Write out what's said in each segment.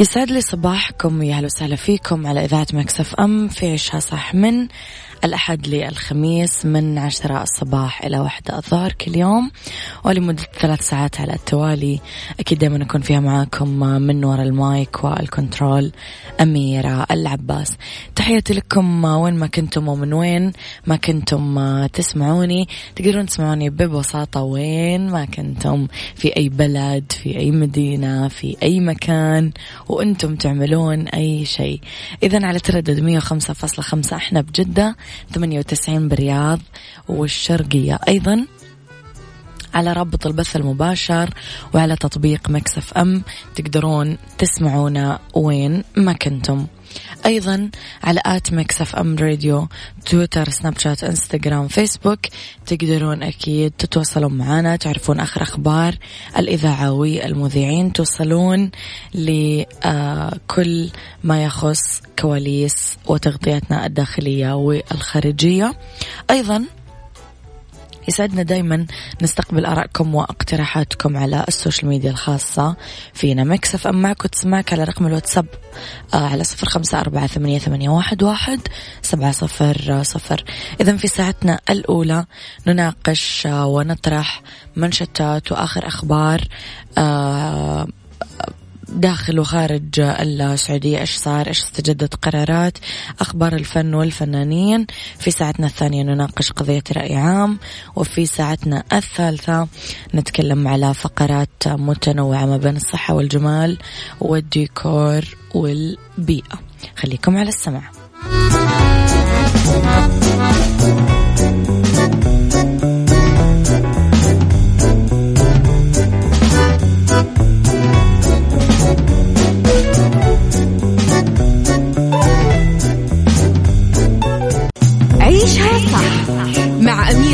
يسعد لي صباحكم ويا وسهلا فيكم على إذاعة Mix FM في عيشها صح من الأحد للخميس من عشرة الصباح إلى واحدة الظهر كل يوم. ولمدة ثلاث ساعات على التوالي. أكيد دائما أكون فيها معاكم من وراء ال mic وال control. أميرة العباس. تحياتي لكم وين ما كنتم ومن وين ما كنتم تسمعوني. تقدرون تسمعوني ببساطة وين ما كنتم. في أي بلد في أي مدينة في أي مكان. وأنتم تعملون أي شيء. إذا على تردد 105.5 إحنا بجدة. 98 برياض والشرقية. أيضا على رابط البث المباشر وعلى تطبيق Mix FM تقدرون تسمعونا وين ما كنتم. أيضا على at Mix FM Radio تويتر سناب شات إنستغرام فيسبوك تقدرون أكيد تتواصلون معنا تعرفون آخر أخبار الإذاعة والمذيعين توصلون لكل ما يخص كواليس وتغطياتنا الداخلية والخارجية. أيضا يسعدنا دايما نستقبل آرائكم واقتراحاتكم على ال social media الخاصة فينا. Mix FM معك وتسمعك على رقم الواتساب آه على صفر خمسة أربعة ثمانية, ثمانية واحد, واحد سبعة صفر صفر. إذا في ساعتنا الأولى نناقش آه ونطرح منشطات وآخر أخبار آه داخل وخارج السعودية إيش صار؟ إيش استجدت قرارات؟ أخبار الفن والفنانين. في ساعتنا الثانية نناقش قضية رأي عام وفي ساعتنا الثالثة نتكلم على فقرات متنوعة ما بين الصحة والجمال والديكور والبيئة. خليكم على السمع عيشها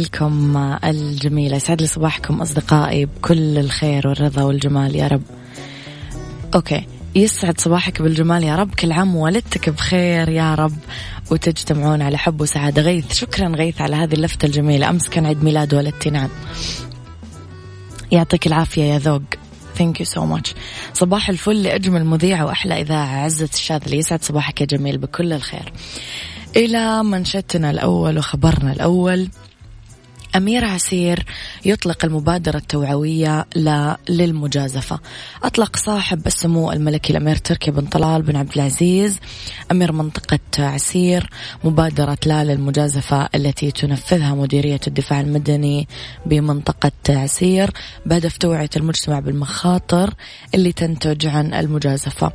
لرسائلكم الجميلة يسعد لي صباحكم أصدقائي بكل الخير والرضا والجمال يا رب. Okay. يسعد صباحك بالجمال يا رب. كل عام ووالدتك بخير يا رب. وتجتمعون على حب وسعادة. غيث. شكرا غيث على هذه اللفتة الجميلة. أمس كان عيد ميلاد والدتي نعم. يعطيك العافية يا ذوق. Thank you so much صباح الفل لأجمل مذيعة وأحلى إذاعة. عزة الشاذلي. يسعد صباحك يا جميل بكل الخير. إلى منشدتنا الأول وخبرنا الأول. أمير عسير يطلق المبادرة التوعوية للمجازفة. أطلق صاحب السمو الملكي الأمير تركي بن طلال بن عبد العزيز أمير منطقة عسير مبادرة لا للمجازفة التي تنفذها مديرية الدفاع المدني بمنطقة عسير بهدف توعية المجتمع بالمخاطر اللي تنتج عن المجازفة.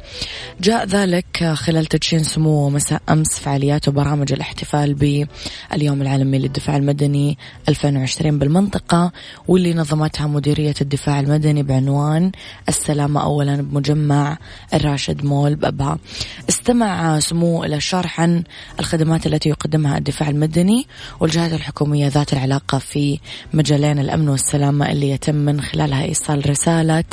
جاء ذلك خلال تدشين سمو مساء أمس فعاليات وبرامج الاحتفال باليوم العالمي للدفاع المدني 2020 بالمنطقة واللي نظمتها مديرية الدفاع المدني بعنوان السلامة أولا بمجمع الراشد مول بأبها. استمع سمو إلى الشرح عن الخدمات التي يقدمها الدفاع المدني والجهات الحكومية ذات العلاقة في مجالين الأمن والسلامة اللي يتم من خلالها إيصال رسالة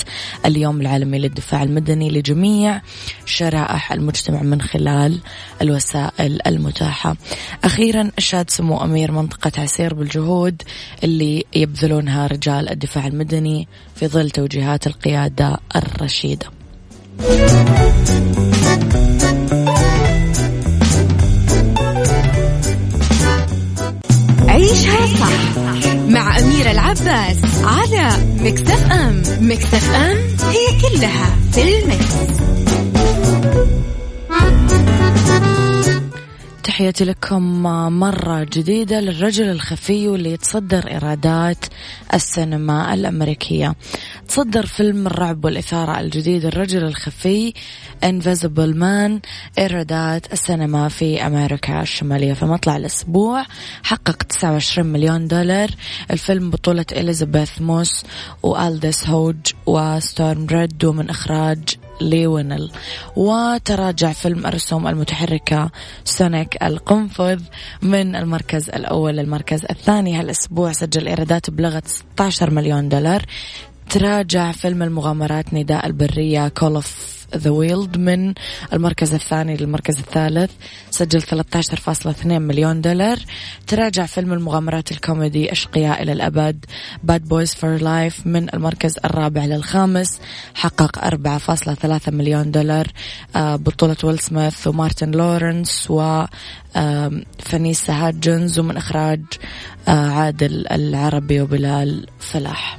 اليوم العالمي للدفاع المدني لجميع شرائح المجتمع من خلال الوسائل المتاحة. أخيرا أشاد سمو أمير منطقة عسير بالجهود اللي يبذلونها رجال الدفاع المدني في ظل توجيهات القيادة الرشيدة. عيشها صح مع أميرة العباس على مكتف أم مكتف أم هي كلها في المكس. تحياتي لكم مرة جديدة للرجل الخفي واللي يتصدر إيرادات السينما الأمريكية. تصدر فيلم الرعب والإثارة الجديد الرجل الخفي Invisible Man إيرادات السينما في أمريكا الشمالية. في مطلع الأسبوع حقق 29 مليون دولار. الفيلم بطولة إليزابيث موس وألدس هوج وستورم ريد ومن إخراج لي وانل. وتراجع فيلم الرسوم المتحركة سونيك القنفذ من المركز الأول للمركز الثاني. هالأسبوع سجل إيرادات بلغت 16 مليون دولار. تراجع فيلم المغامرات نداء البرية Call of the Wild من المركز الثاني للمركز الثالث سجل 13.2 مليون دولار. تراجع فيلم المغامرات الكوميدي أشقياء إلى الأبد Bad Boys for Life من المركز الرابع للخامس حقق 4.3 مليون دولار. آه، بطولة ويل سميث ومارتن لورنس و هاجنز ومن إخراج آه، عادل العربي وبلال فلاح.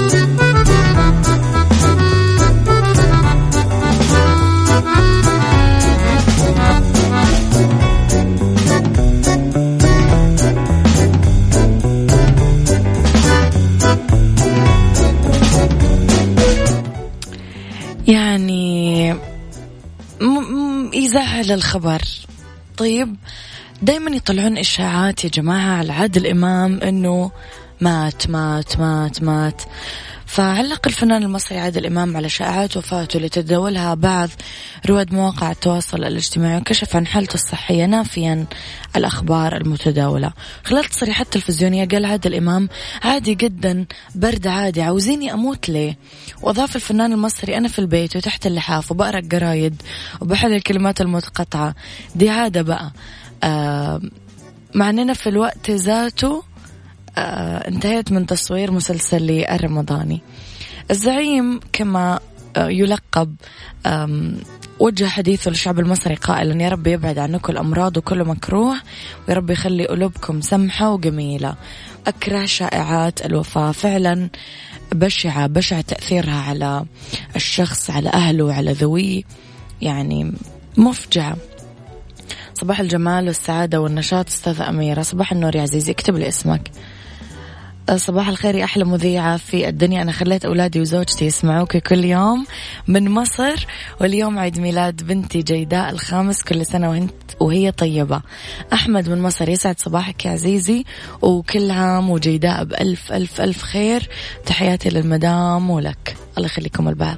يزعل الخبر. طيب دايما يطلعون إشاعات يا جماعة على عادل إمام أنه مات مات مات مات. فعلق الفنان المصري عادل إمام على شائعات وفاته اللي تداولها بعض رواد مواقع التواصل الاجتماعي وكشف عن حالته الصحية نافيا الأخبار المتداولة. خلال تصريحات تلفزيونية قال عادل إمام عادي جدا برد عادي عاوزيني أموت ليه؟ وأضاف الفنان المصري أنا في البيت وتحت اللحاف وبقرأ جرايد وبحل الكلمات المتقطعة. دي عادة بقى. مع أننا في الوقت ذاته آه انتهيت من تصوير مسلسلي الرمضاني الزعيم كما آه يلقب وجه حديثه للشعب المصري قائلا يا رب يبعد عنكم الأمراض وكل مكروه ويا رب يخلي قلوبكم سمحة وجميلة. أكره شائعات الوفاة فعلا بشعة بشع تأثيرها على الشخص على أهله وعلى ذويه يعني مفجعة صباح الجمال والسعادة والنشاط أستاذة أميرة. صباح النور يا عزيزي اكتب لي اسمك. صباح الخير يا أحلى مذيعة في الدنيا. أنا خليت أولادي وزوجتي يسمعوك كل يوم من مصر واليوم عيد ميلاد بنتي جيداء الخامس كل سنة وانت وهي طيبة. أحمد من مصر يسعد صباحك يا عزيزي. وكل عام وجيداء بألف ألف ألف خير. تحياتي للمدام ولك. الله يخليكم لبعض.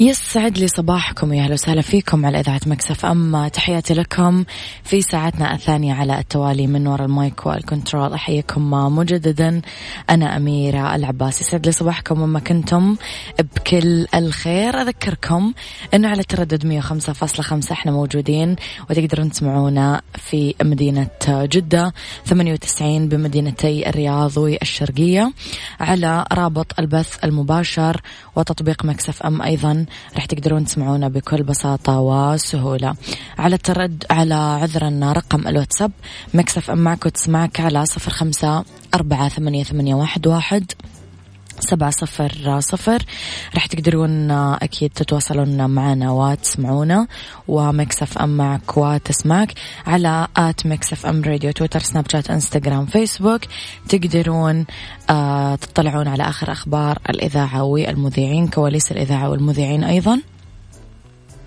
يسعد لي صباحكم يا أهلا وسهلا فيكم على إذاعة Mix FM. تحياتي لكم في ساعتنا الثانية على التوالي من وراء ال mic وال control. أحييكم مجددا. أنا أميرة العباس يسعد لي صباحكم وين ما كنتم بكل الخير. أذكركم إنه على التردد 105.5 إحنا موجودين وتقدرون تسمعونا في مدينة جدة 98 بمدينتي الرياض والشرقية على رابط البث المباشر وتطبيق Mix FM أيضا راح تقدرون تسمعونا بكل بساطة وسهولة. على الترد على عذرا رقم الواتساب Mix FM معك وتسمعك على صفر خمسة أربعة ثمانية, ثمانية واحد, واحد. سبعة صفر صفر. راح تقدرون أكيد تتواصلون معنا وتسمعونا. و Mix FM معك وتسمعك على at Mix FM Radio تويتر سناب شات إنستغرام فيسبوك. تقدرون آه تطلعون على آخر أخبار الإذاعة والمذيعين كواليس الإذاعة والمذيعين أيضاً.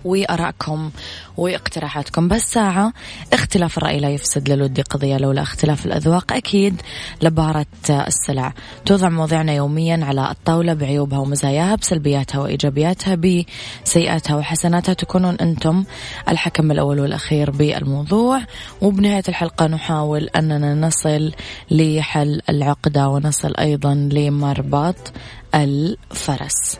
وآرائكم واقتراحاتكم. بس ساعة اختلاف الرأي لا يفسد للود قضية لولا اختلاف الأذواق. أكيد لبارة السلع. توضع مواضيعنا يوميا على الطاولة بعيوبها ومزاياها بسلبياتها وإيجابياتها بسيئاتها وحسناتها. تكونون أنتم الحكم الأول والأخير بالموضوع. وبنهاية الحلقة نحاول أننا نصل لحل العقدة ونصل أيضا لمربط الفرس.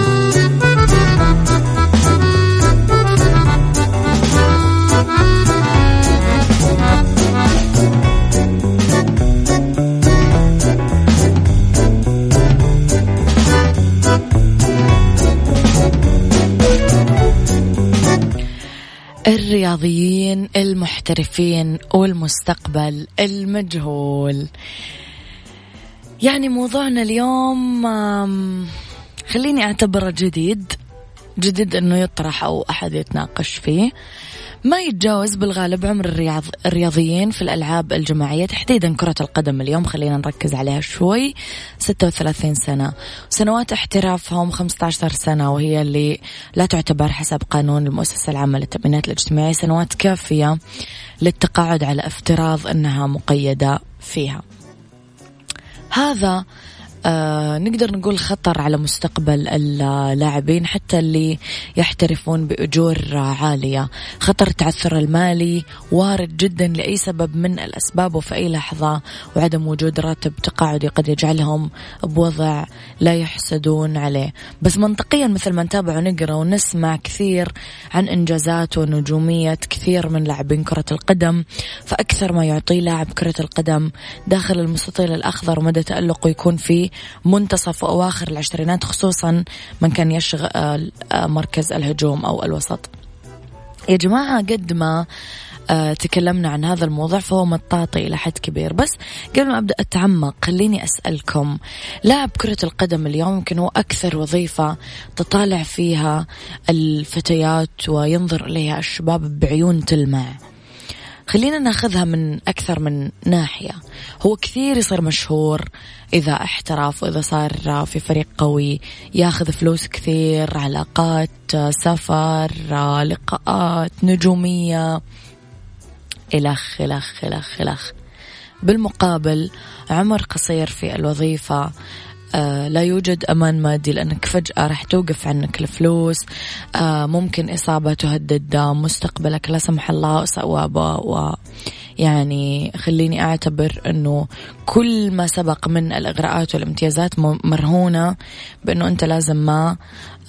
الرياضيين المحترفين والمستقبل المجهول. يعني موضوعنا اليوم خليني أعتبره جديد جديد إنه يطرح أو أحد يتناقش فيه. ما يتجاوز بالغالب عمر الرياض الرياضيين في الألعاب الجماعية تحديدا كرة القدم اليوم. خلينا نركز عليها شوي. 36 سنة. سنوات احترافهم 15 سنة وهي اللي لا تعتبر حسب قانون المؤسسة العامة للتأمينات الاجتماعية. سنوات كافية للتقاعد على افتراض أنها مقيدة فيها. هذا آه نقدر نقول خطر على مستقبل اللاعبين حتى اللي يحترفون بأجور عالية. خطر التعثر المالي وارد جدا لأي سبب من الأسباب وفي أي لحظة وعدم وجود راتب تقاعدي قد يجعلهم بوضع لا يحسدون عليه. بس منطقيا مثل ما نتابع ونقرأ ونسمع كثير عن إنجازات ونجومية كثير من لاعبين كرة القدم فأكثر ما يعطيه لاعب كرة القدم داخل المستطيل الأخضر ومدى تألقه يكون في منتصف وأواخر العشرينات خصوصا من كان يشغل مركز الهجوم أو الوسط. يا جماعة قد ما آه تكلمنا عن هذا الموضوع فهو مطاطي إلى حد كبير. بس قبل ما أبدأ أتعمق خليني أسألكم لاعب كرة القدم اليوم يمكن هو أكثر وظيفة تطالع فيها الفتيات وينظر إليها الشباب بعيون تلمع. خلينا ناخذها من أكثر من ناحية. هو كثير يصير مشهور إذا احترف وإذا صار في فريق قوي ياخذ فلوس كثير علاقات سفر لقاءات نجومية إلخ إلخ إلخ إلخ بالمقابل عمر قصير في الوظيفة. لا يوجد أمان مادي لأنك فجأة راح توقف عنك الفلوس. آه ممكن إصابة تهدد مستقبلك لا سمح الله و يعني خليني أعتبر أنه كل ما سبق من الإغراءات والامتيازات مرهونة بأنه أنت لازم ما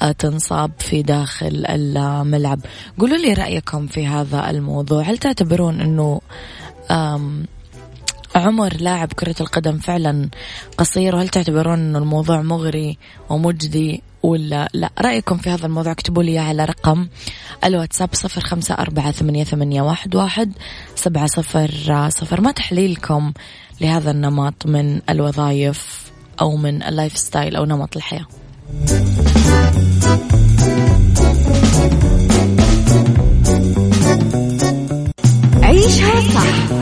آه، تنصاب في داخل الملعب. قولوا لي رأيكم في هذا الموضوع. هل تعتبرون أنه عمر لاعب كرة القدم فعلا قصير وهل تعتبرون أنه الموضوع مغري ومجدي ولا لا؟ رأيكم في هذا الموضوع اكتبوا لي على رقم الواتساب صفر خمسة أربعة ثمانية, ثمانية واحد, واحد سبعة صفر صفر. ما تحليلكم لهذا النمط من الوظائف أو من ال lifestyle أو نمط الحياة؟ عيشها صح.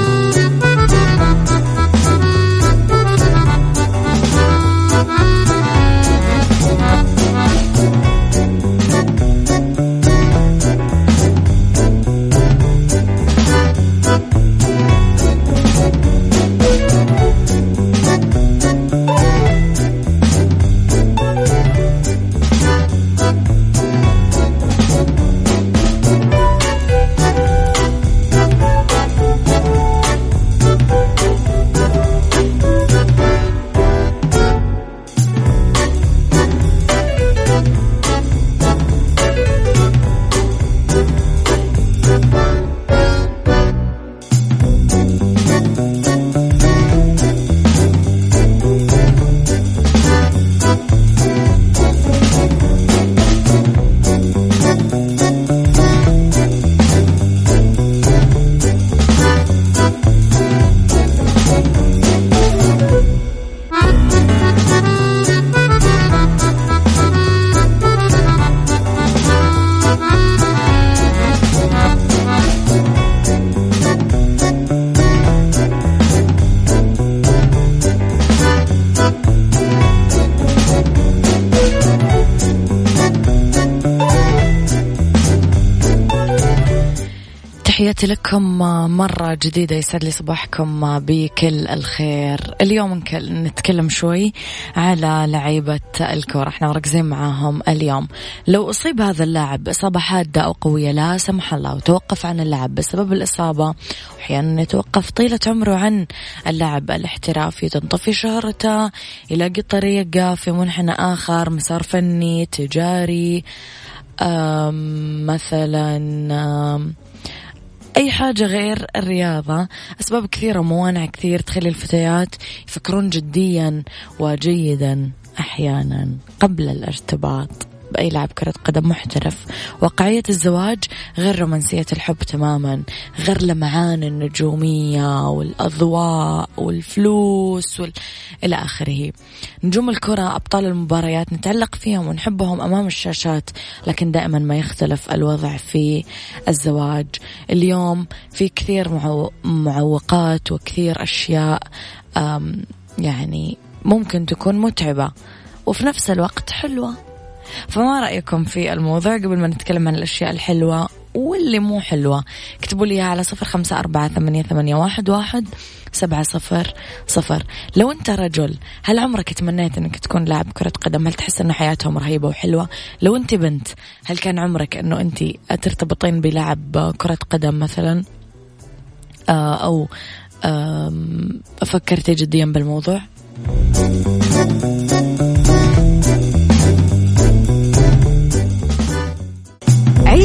تحياتي لكم مرة جديدة يسعد لي صباحكم بكل الخير. اليوم نتكلم شوي على لعيبة الكورة. إحنا مركزين معاهم اليوم. لو أصيب هذا اللاعب إصابة حادة أو قوية لا سمح الله وتوقف عن اللعب بسبب الإصابة. وأحيانا يتوقف طيلة عمره عن اللعب الاحترافي. تنطفي شهرته يلاقي طريقة في منحنى آخر مسار فني تجاري. مثلا أي حاجة غير الرياضة. أسباب كثيرة وموانع كثير تخلي الفتيات يفكرون جديا وجيدا أحيانا قبل الارتباط. بأي لاعب كرة قدم محترف. واقعية الزواج غير رومانسية الحب تماما غير لمعان النجومية والأضواء والفلوس وال... إلى آخره. نجوم الكرة أبطال المباريات نتعلق فيهم ونحبهم أمام الشاشات لكن دائما ما يختلف الوضع في الزواج. اليوم في كثير معوقات وكثير أشياء يعني ممكن تكون متعبة وفي نفس الوقت حلوة. فما رأيكم في الموضوع قبل ما نتكلم عن الأشياء الحلوة واللي مو حلوة؟ اكتبوا لي على صفر خمسة أربعة ثمانية, ثمانية واحد, واحد سبعة صفر صفر. لو أنت رجل هل عمرك تمنيت أنك تكون لاعب كرة قدم؟ هل تحس أنه حياتهم رهيبة وحلوة؟ لو أنت بنت هل كان عمرك أنه أنت ترتبطين بلاعب كرة قدم مثلا؟ آه، أو فكرتي جديا بالموضوع؟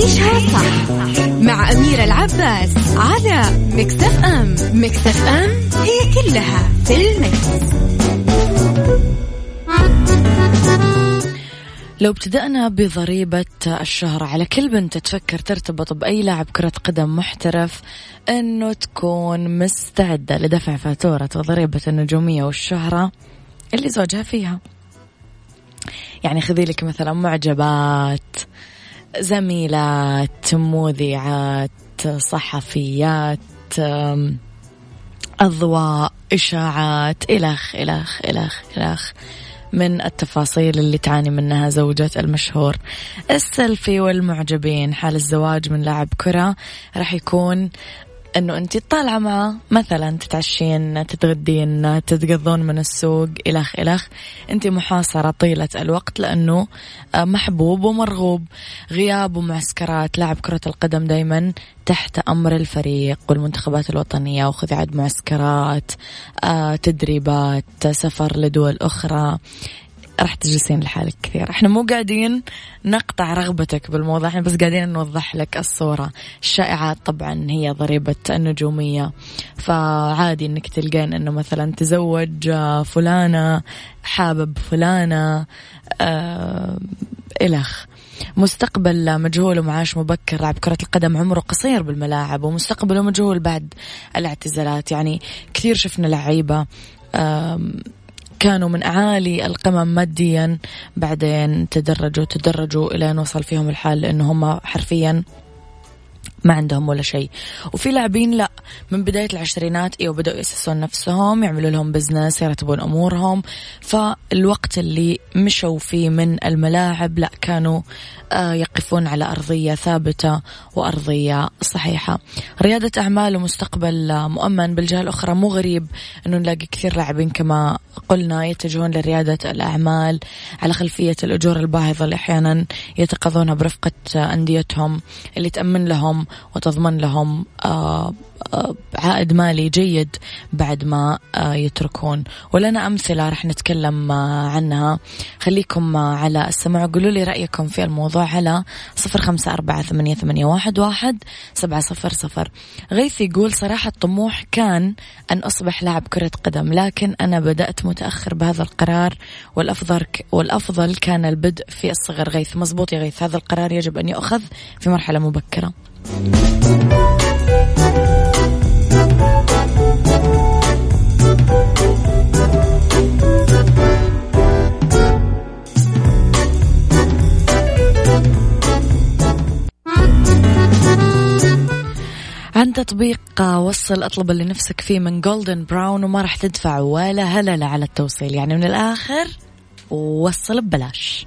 عيشها صح مع أميرة العباس على مكتف أم مكتف أم هي كلها في المكس. لو ابتدأنا بضريبة الشهرة على كل بنت تفكر ترتبط بأي لاعب كرة قدم محترف أنه تكون مستعدة لدفع فاتورة وضريبة النجومية والشهرة اللي زوجها فيها يعني خذي لك مثلا معجبات زميلات مذيعات صحفيات أضواء إشاعات إلخ إلخ إلخ إلخ. من التفاصيل اللي تعاني منها زوجة المشهور. السيلفي والمعجبين. حال الزواج من لاعب كرة. راح يكون أنه أنت طالعة معه مثلا تتعشين تتغدين تتقضون من السوق إلخ إلخ. أنت محاصرة طيلة الوقت لأنه آه، محبوب ومرغوب. غياب ومعسكرات. لاعب كرة القدم دائما تحت أمر الفريق والمنتخبات الوطنية. وخذ عد معسكرات آه، تدريبات سفر لدول أخرى. راح تجلسين لحالك كثير. إحنا مو قاعدين نقطع رغبتك بالموضوع إحنا بس قاعدين نوضح لك الصورة. الشائعات طبعا هي ضريبة النجومية. فعادي إنك تلقين إنه مثلا تزوج فلانة حابب فلانة آه الخ مستقبل مجهول ومعاش مبكر لاعب كرة القدم عمره قصير بالملاعب ومستقبله مجهول بعد الاعتزالات. يعني كثير شفنا لعيبة كانوا من أعالي القمم ماديا بعدين تدرجوا تدرجوا إلى أن وصل فيهم الحال لأنه هم حرفيا ما عندهم ولا شيء. وفي لاعبين لا من بداية العشرينات أيوه بدأوا يأسسون نفسهم يعملوا لهم بزنس يرتبون أمورهم. فالوقت اللي مشوا فيه من الملاعب لا كانوا آه، يقفون على أرضية ثابتة وأرضية صحيحة. ريادة أعمال ومستقبل مؤمن بالجهة الأخرى مو غريب أنه نلاقي كثير لاعبين كما قلنا يتجهون لريادة الأعمال على خلفية الأجور الباهظة اللي أحيانا يتقاضونها برفقة أنديتهم اللي تأمن لهم وتضمن لهم آه، آه، عائد مالي جيد بعد ما آه، يتركون. ولنا أمثلة رح نتكلم عنها. خليكم على السمع قولوا لي رأيكم في الموضوع على صفر خمسة أربعة ثمانية, ثمانية واحد, واحد سبعة صفر صفر. غيث يقول صراحة الطموح كان أن أصبح لاعب كرة قدم لكن أنا بدأت متأخر بهذا القرار والأفضل والأفضل كان البدء في الصغر. غيث مزبوط يا غيث هذا القرار يجب أن يؤخذ في مرحلة مبكرة. عن تطبيق وصل أطلب اللي نفسك فيه من Golden Brown وما راح تدفع ولا هللة على التوصيل. يعني من الآخر وصل ببلاش.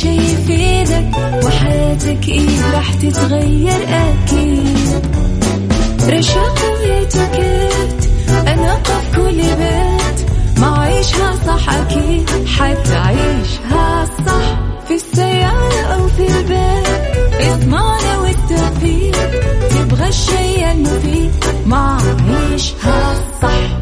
شي يفيدك وحياتك إيه راح تتغير أكيد. رشاق ويتوكيت أنا قف كل بيت ما عيشها صح أكيد حتعيشها صح في السيارة أو في البيت. اضمعنا والتوفيق تبغى الشيء المفيد ما عيشها صح.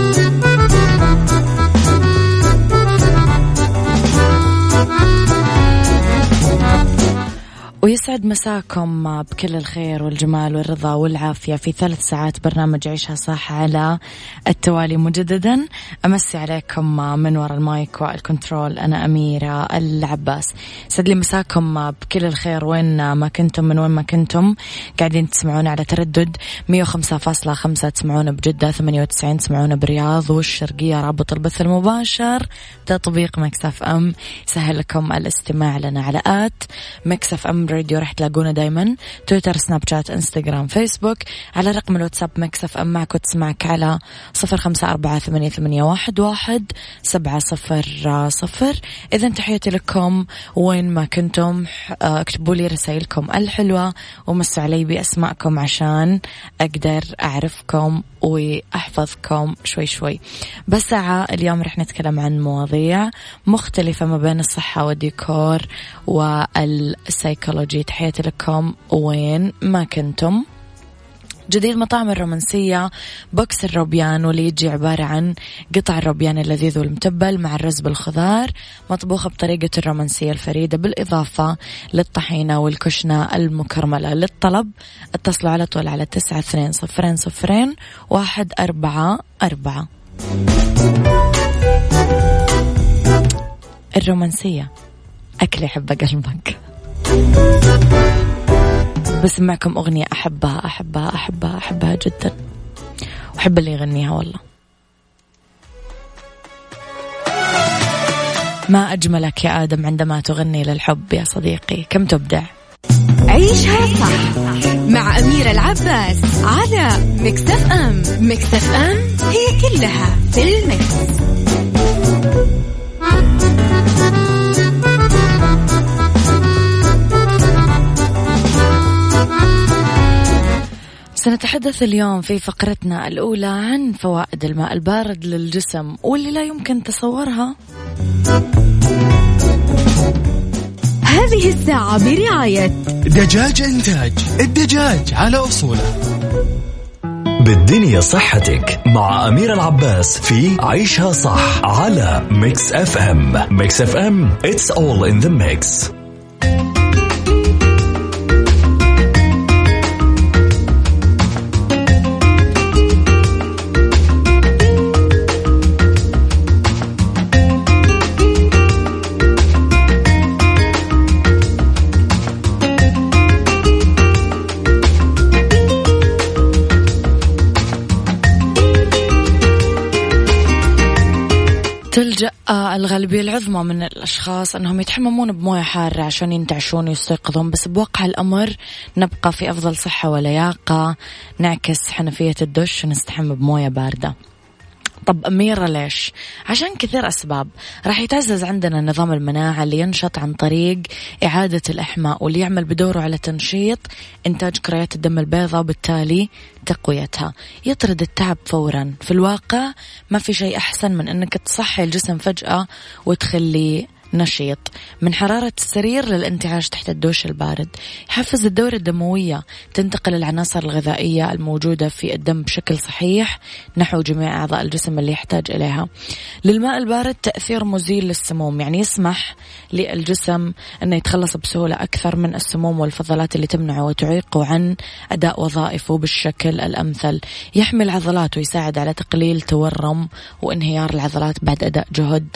ويسعد مساكم بكل الخير والجمال والرضا والعافية في ثلاث ساعات برنامج عيشها صح على التوالي مجددا. أمسي عليكم من وراء ال mic وال control أنا أميرة العباس. يسعد لي مساكم بكل الخير وين ما كنتم من وين ما كنتم. قاعدين تسمعون على تردد 105.5 تسمعون بجدة 98 تسمعون برياض والشرقية رابط البث المباشر. تطبيق Mix FM يسهل لكم الاستماع لنا على at Mix FM Radio راح تلاقونا دايما. تويتر سناب شات انستغرام فيسبوك على رقم الواتساب مكسف أم معك وتسمعك على صفر خمسة أربعة ثمانية, ثمانية واحد, واحد سبعة صفر صفر. إذا تحياتي لكم وين ما كنتم. اكتبوا لي رسائلكم الحلوة ومسوا علي بأسماءكم عشان أقدر أعرفكم وأحفظكم شوي شوي. بس اليوم رح نتكلم عن مواضيع مختلفة ما بين الصحة والديكور والسايكولوجي تحياتي لكم. وين ما كنتم. جديد مطاعم الرومانسية box الروبيان واللي يجي عبارة عن قطع الروبيان اللذيذ والمتبل مع الرز بالخضار مطبوخة بطريقة الرومانسية الفريدة بالإضافة للطحينة والكشنة المكرملة. للطلب اتصلوا على طول على تسعة اثنين صفرين صفرين واحد أربعة أربعة. الرومانسية. أكل يحب قلبك. بسمعكم أغنية أحبها أحبها أحبها أحبها جدا. وأحب اللي يغنيها والله. ما أجملك يا آدم عندما تغني للحب يا صديقي. كم تبدع؟ عيشها صح مع أميرة العباس على مكتف أم. مكتف أم هي كلها في المكس. سنتحدث اليوم في فقرتنا الأولى عن فوائد الماء البارد للجسم واللي لا يمكن تصورها. هذه الساعة برعاية دجاج إنتاج الدجاج على أصوله. بالدنيا صحتك مع أمير العباس في عيشها صح على Mix FM Mix FM it's all in the mix. الغالبية العظمى من الأشخاص أنهم يتحممون بموية حارة عشان ينتعشون ويستيقظون بس بواقع الأمر نبقى في أفضل صحة ولياقة نعكس حنفية الدش ونستحم بموية باردة. طب أميرة ليش؟ عشان كثير أسباب. راح يتعزز عندنا نظام المناعة اللي ينشط عن طريق إعادة الإحماء واللي يعمل بدوره على تنشيط إنتاج كريات الدم البيضاء وبالتالي تقويتها. يطرد التعب فورا. في الواقع ما في شيء أحسن من أنك تصحي الجسم فجأة وتخليه نشيط من حرارة السرير للانتعاش تحت الدوش البارد. يحفز الدورة الدموية تنتقل العناصر الغذائية الموجودة في الدم بشكل صحيح نحو جميع أعضاء الجسم اللي يحتاج إليها. للماء البارد تأثير مزيل للسموم يعني يسمح للجسم أنه يتخلص بسهولة أكثر من السموم والفضلات اللي تمنعه وتعيقه عن أداء وظائفه بالشكل الأمثل. يحمي العضلات ويساعد على تقليل تورم وانهيار العضلات بعد أداء جهد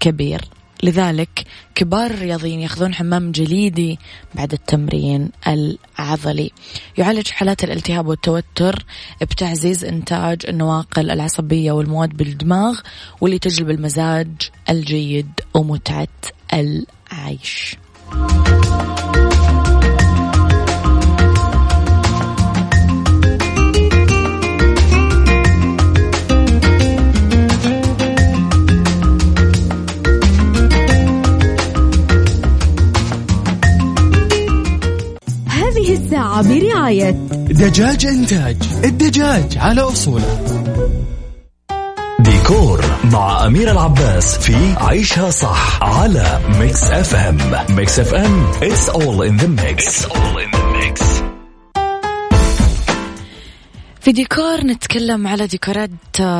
كبير. لذلك كبار الرياضيين ياخذون حمام جليدي بعد التمرين العضلي. يعالج حالات الالتهاب والتوتر بتعزيز إنتاج النواقل العصبية والمواد بالدماغ واللي تجلب المزاج الجيد ومتعة العيش. الساعة برعاية دجاج إنتاج الدجاج على أصوله ديكور مع أمير العباس في عيشها صح على Mix FM Mix FM it's all in the mix, it's all in the mix. في ديكور نتكلم على ديكورات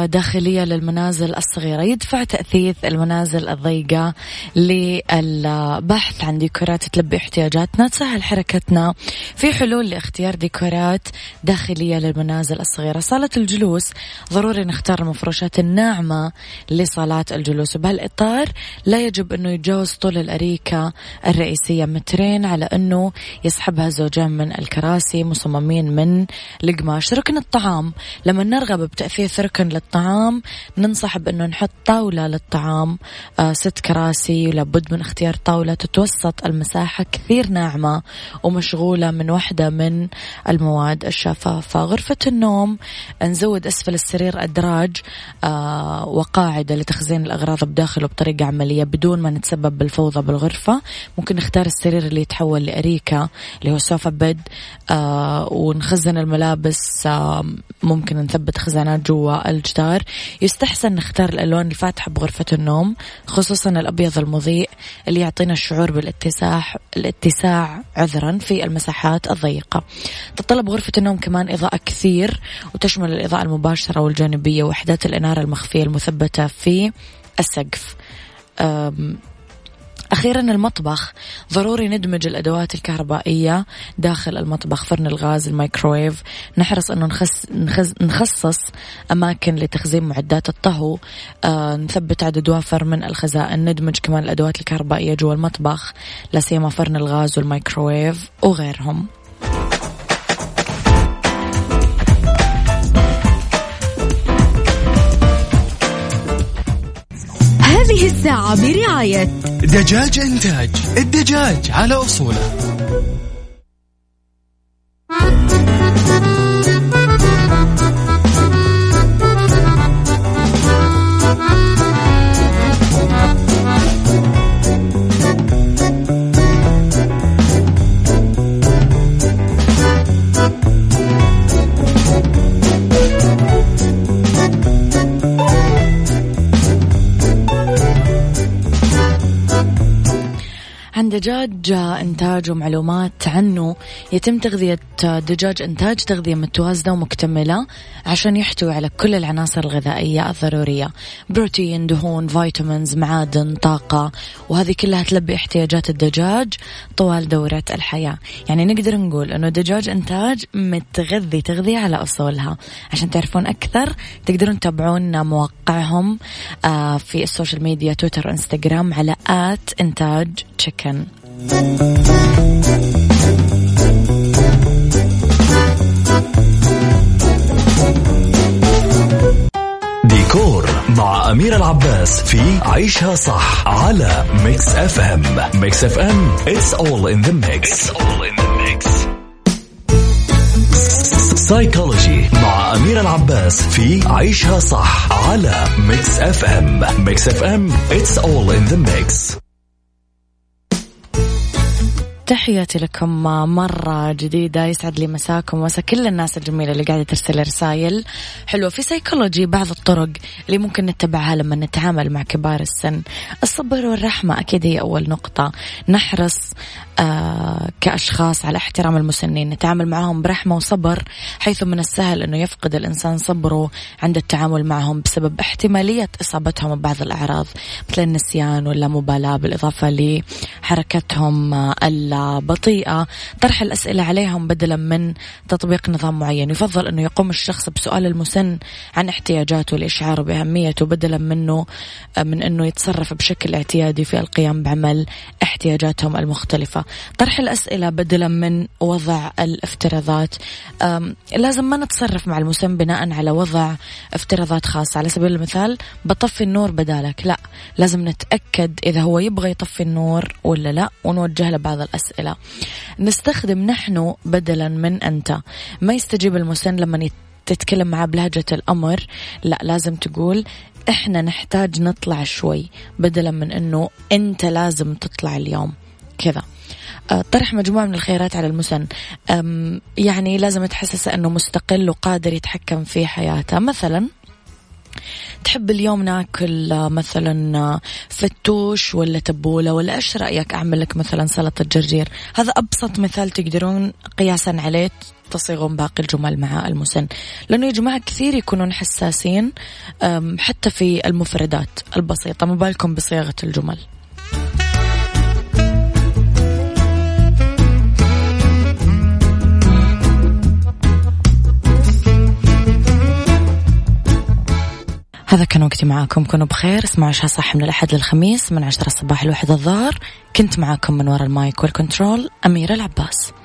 داخلية للمنازل الصغيرة. يدفع تأثيث المنازل الضيقة للبحث عن ديكورات تلبي احتياجاتنا تسهل حركتنا في حلول لاختيار ديكورات داخلية للمنازل الصغيرة. صالة الجلوس ضروري نختار المفروشات الناعمة لصالات الجلوس. وبهالإطار لا يجب أنه يتجاوز طول الأريكة الرئيسية. مترين على أنه يسحبها زوجين من الكراسي مصممين من القماش. ركن الطعام لما نرغب بتأثيث ركن للطعام ننصح بأنه نحط طاولة للطعام. آه ست كراسي لابد من اختيار طاولة تتوسط. المساحة كثير ناعمة ومشغولة من واحدة من المواد الشفافة. غرفة النوم نزود أسفل السرير أدراج آه وقاعدة لتخزين الأغراض بداخله بطريقة عملية بدون ما نتسبب بالفوضى بالغرفة. ممكن نختار السرير اللي يتحول لأريكة اللي هو سوفا بيد آه ونخزن الملابس آه ممكن نثبت خزانات جوا الجدار. يستحسن نختار الألوان الفاتحة بغرفة النوم خصوصا الأبيض المضيء اللي يعطينا الشعور بالاتساع الاتساع عذرا في المساحات الضيقة. تطلب غرفة النوم كمان إضاءة كثير وتشمل الإضاءة المباشرة والجانبية وحدات الإنارة المخفية المثبتة في السقف. أخيرا المطبخ. ضروري ندمج الأدوات الكهربائية داخل المطبخ فرن الغاز الميكروويف. نحرص أنه نخص نخص نخصص أماكن لتخزين معدات الطهو. آه نثبت عدد وافر من الخزائن. ندمج كمان الأدوات الكهربائية جوا المطبخ لا سيما فرن الغاز والميكروويف وغيرهم. هذه الساعة برعاية دجاج إنتاج الدجاج على أصوله. دجاج إنتاج ومعلومات عنه. يتم تغذية دجاج إنتاج تغذية متوازنة ومكتملة عشان يحتوي على كل العناصر الغذائية الضرورية. بروتين دهون فيتامينز معادن طاقة. وهذه كلها تلبي احتياجات الدجاج طوال دورة الحياة. يعني نقدر نقول أنه دجاج إنتاج متغذي تغذية على أصولها. عشان تعرفون أكثر تقدرون تتابعون مواقعهم آه، في السوشيال ميديا تويتر وإنستغرام على at إنتاج chicken ديكور مع أمير العباس في عيشها صح على Mix FM. Mix FM it's all in the mix. It's all in the mix. سايكولوجي مع أمير العباس في عيشها صح على Mix FM. Mix FM it's all in the mix. تحياتي لكم مرة جديدة يسعد لي مساكم ومسا كل الناس الجميلة اللي قاعدة ترسل رسائل حلوة. في سيكولوجي بعض الطرق اللي ممكن نتبعها لما نتعامل مع كبار السن. الصبر والرحمة أكيد هي أول نقطة. نحرص آه كأشخاص على احترام المسنين. نتعامل معهم برحمة وصبر حيث من السهل أنه يفقد الإنسان صبره عند التعامل معهم بسبب احتمالية إصابتهم ببعض الأعراض مثل النسيان ولا مبالاة بالإضافة لحركتهم البطيئة طرح الأسئلة عليهم بدلا من تطبيق نظام معين. يفضل أنه يقوم الشخص بسؤال المسن عن احتياجاته لإشعاره بأهميته بدلا منه من أنه يتصرف بشكل اعتيادي في القيام بعمل احتياجاتهم المختلفة. طرح الأسئلة بدلا من وضع الافتراضات. لازم ما نتصرف مع المسن بناء على وضع افتراضات خاصة. على سبيل المثال بطفي النور بدالك. لا لازم نتأكد إذا هو يبغى يطفي النور ولا لا ونوجه له بعض الأسئلة. نستخدم نحن بدلا من أنت. ما يستجيب المسن لما تتكلم معاه بلهجة الأمر. لا لازم تقول إحنا نحتاج نطلع شوي بدلا من إنه أنت لازم تطلع اليوم. كذا. آه، طرح مجموعة من الخيارات على المسن. يعني لازم تحسسه أنه مستقل وقادر يتحكم في حياته. مثلا تحب اليوم ناكل آه، مثلا آه، فتوش ولا تبولة ولا إيش رأيك أعمل لك مثلا سلطة جرجير؟ هذا أبسط مثال تقدرون قياسا عليه تصيغون باقي الجمل مع المسن. لأنه يا جماعة كثير يكونون حساسين حتى في المفردات البسيطة ما بالكم بصياغة الجمل. هذا كان وقتي معاكم. كونوا بخير. اسمعوا عشاء صح من الأحد للخميس من عشرة الصباح لواحد الظهر. كنت معاكم من وراء المايك والكنترول أميرة العباس.